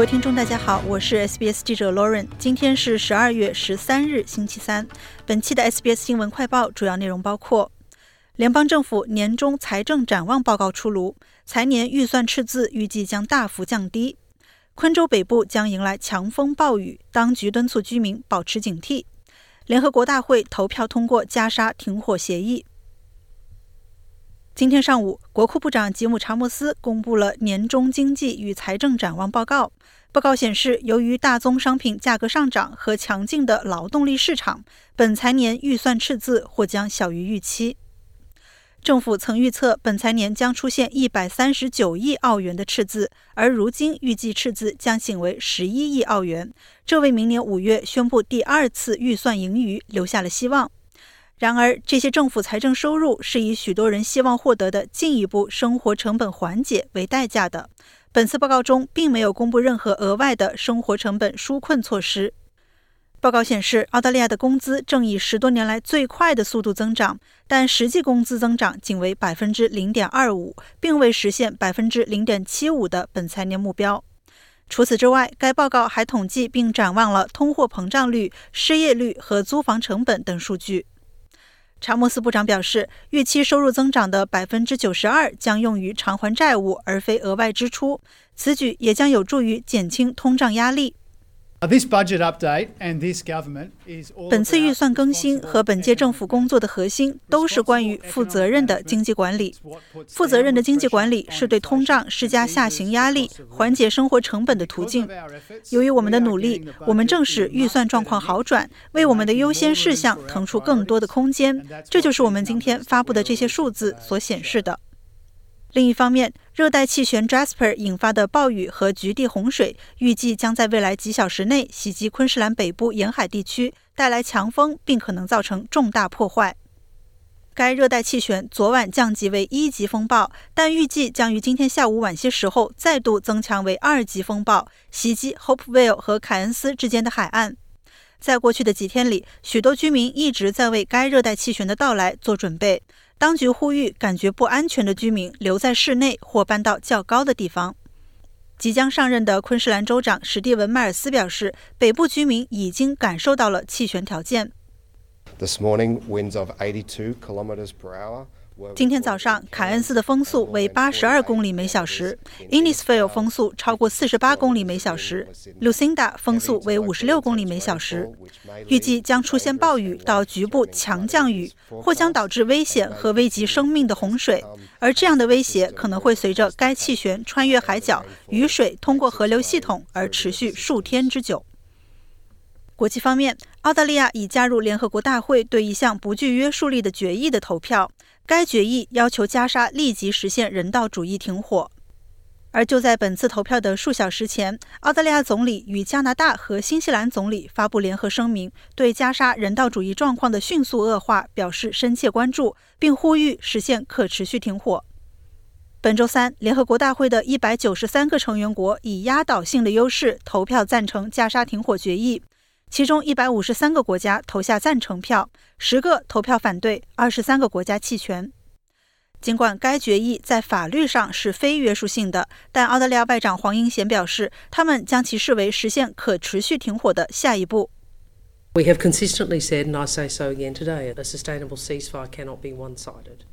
各位听众，大家好，我是 SBS 记者 Lauren。今天是十二月十三日，星期三。本期的 SBS 新闻快报主要内容包括：联邦政府年终财政展望报告出炉，财年预算赤字预计将大幅降低；昆州北部将迎来强风暴雨，当局敦促居民保持警惕；联合国大会投票通过加沙停火协议。今天上午，国库部长吉姆·查莫斯公布了年终经济与财政展望报告。报告显示，由于大宗商品价格上涨和强劲的劳动力市场，本财年预算赤字或将小于预期。政府曾预测本财年将出现一百三十九亿澳元的赤字，而如今预计赤字将仅为十一亿澳元，这为明年五月宣布第二次预算盈余留下了希望。然而，这些政府财政收入是以许多人希望获得的进一步生活成本缓解为代价的。本次报告中并没有公布任何额外的生活成本纾困措施。报告显示，澳大利亚的工资正以十多年来最快的速度增长，但实际工资增长仅为百分之零点二五，并未实现百分之零点七五的本财年目标。除此之外，该报告还统计并展望了通货膨胀率、失业率和租房成本等数据。查莫斯部长表示，预期收入增长的百分之九十二将用于偿还债务，而非额外支出。此举也将有助于减轻通胀压力。本次预算更新和本届政府工作的核心都是关于负责任的经济管理。负责任的经济管理是对通胀施加下行压力、缓解生活成本的途径。由于我们的努力，我们正使预算状况好转，为我们的优先事项腾出更多的空间。这就是我们今天发布的这些数字所显示的。另一方面，热带气旋 Jasper 引发的暴雨和局地洪水预计将在未来几小时内袭击昆士兰北部沿海地区，带来强风，并可能造成重大破坏。该热带气旋昨晚降级为一级风暴，但预计将于今天下午晚些时候再度增强为二级风暴，袭击 Hopevale 和凯恩斯之间的海岸。在过去的几天里，许多居民一直在为该热带气旋的到来做准备。当局呼吁感觉不安全的居民留在室内或搬到较高的地方。即将上任的昆士兰州长史蒂文·迈尔斯表示，北部居民已经感受到了气旋条件。This morning, winds of 82 kilometers per hour. 今天早上，凯恩斯的风速为八十二公里每小时，Innisfail 风速超过四十八公里每小时，Lucinda 风速为五十六公里每小时。预计将出现暴雨到局部强降雨，或将导致危险和危及生命的洪水。而这样的威胁可能会随着该气旋穿越海角，雨水通过河流系统而持续数天之久。国际方面，澳大利亚已加入联合国大会对一项不具约束力的决议的投票。该决议要求加沙立即实现人道主义停火，而就在本次投票的数小时前，澳大利亚总理与加拿大和新西兰总理发布联合声明，对加沙人道主义状况的迅速恶化表示深切关注，并呼吁实现可持续停火。本周三，联合国大会的一百九十三个成员国以压倒性的优势投票赞成加沙停火决议。其中一百五十三个国家投下赞成票，十个投票反对，二十三个国家弃权。尽管该决议在法律上是非约束性的，但澳大利亚外长黄英贤表示，他们将其视为实现可持续停火的下一步。We have consistently said, and I say so again today, a sustainable ceasefire cannot be one-sided.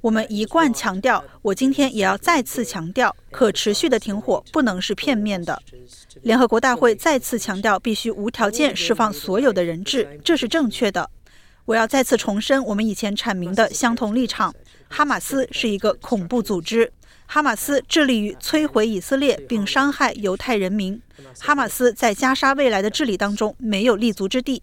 我们一贯强调，我今天也要再次强调，可持续的停火不能是片面的。联合国大会再次强调，必须无条件释放所有的人质，这是正确的。我要再次重申我们以前阐明的相同立场：哈马斯是一个恐怖组织，哈马斯致力于摧毁以色列并伤害犹太人民。哈马斯在加沙未来的治理当中没有立足之地。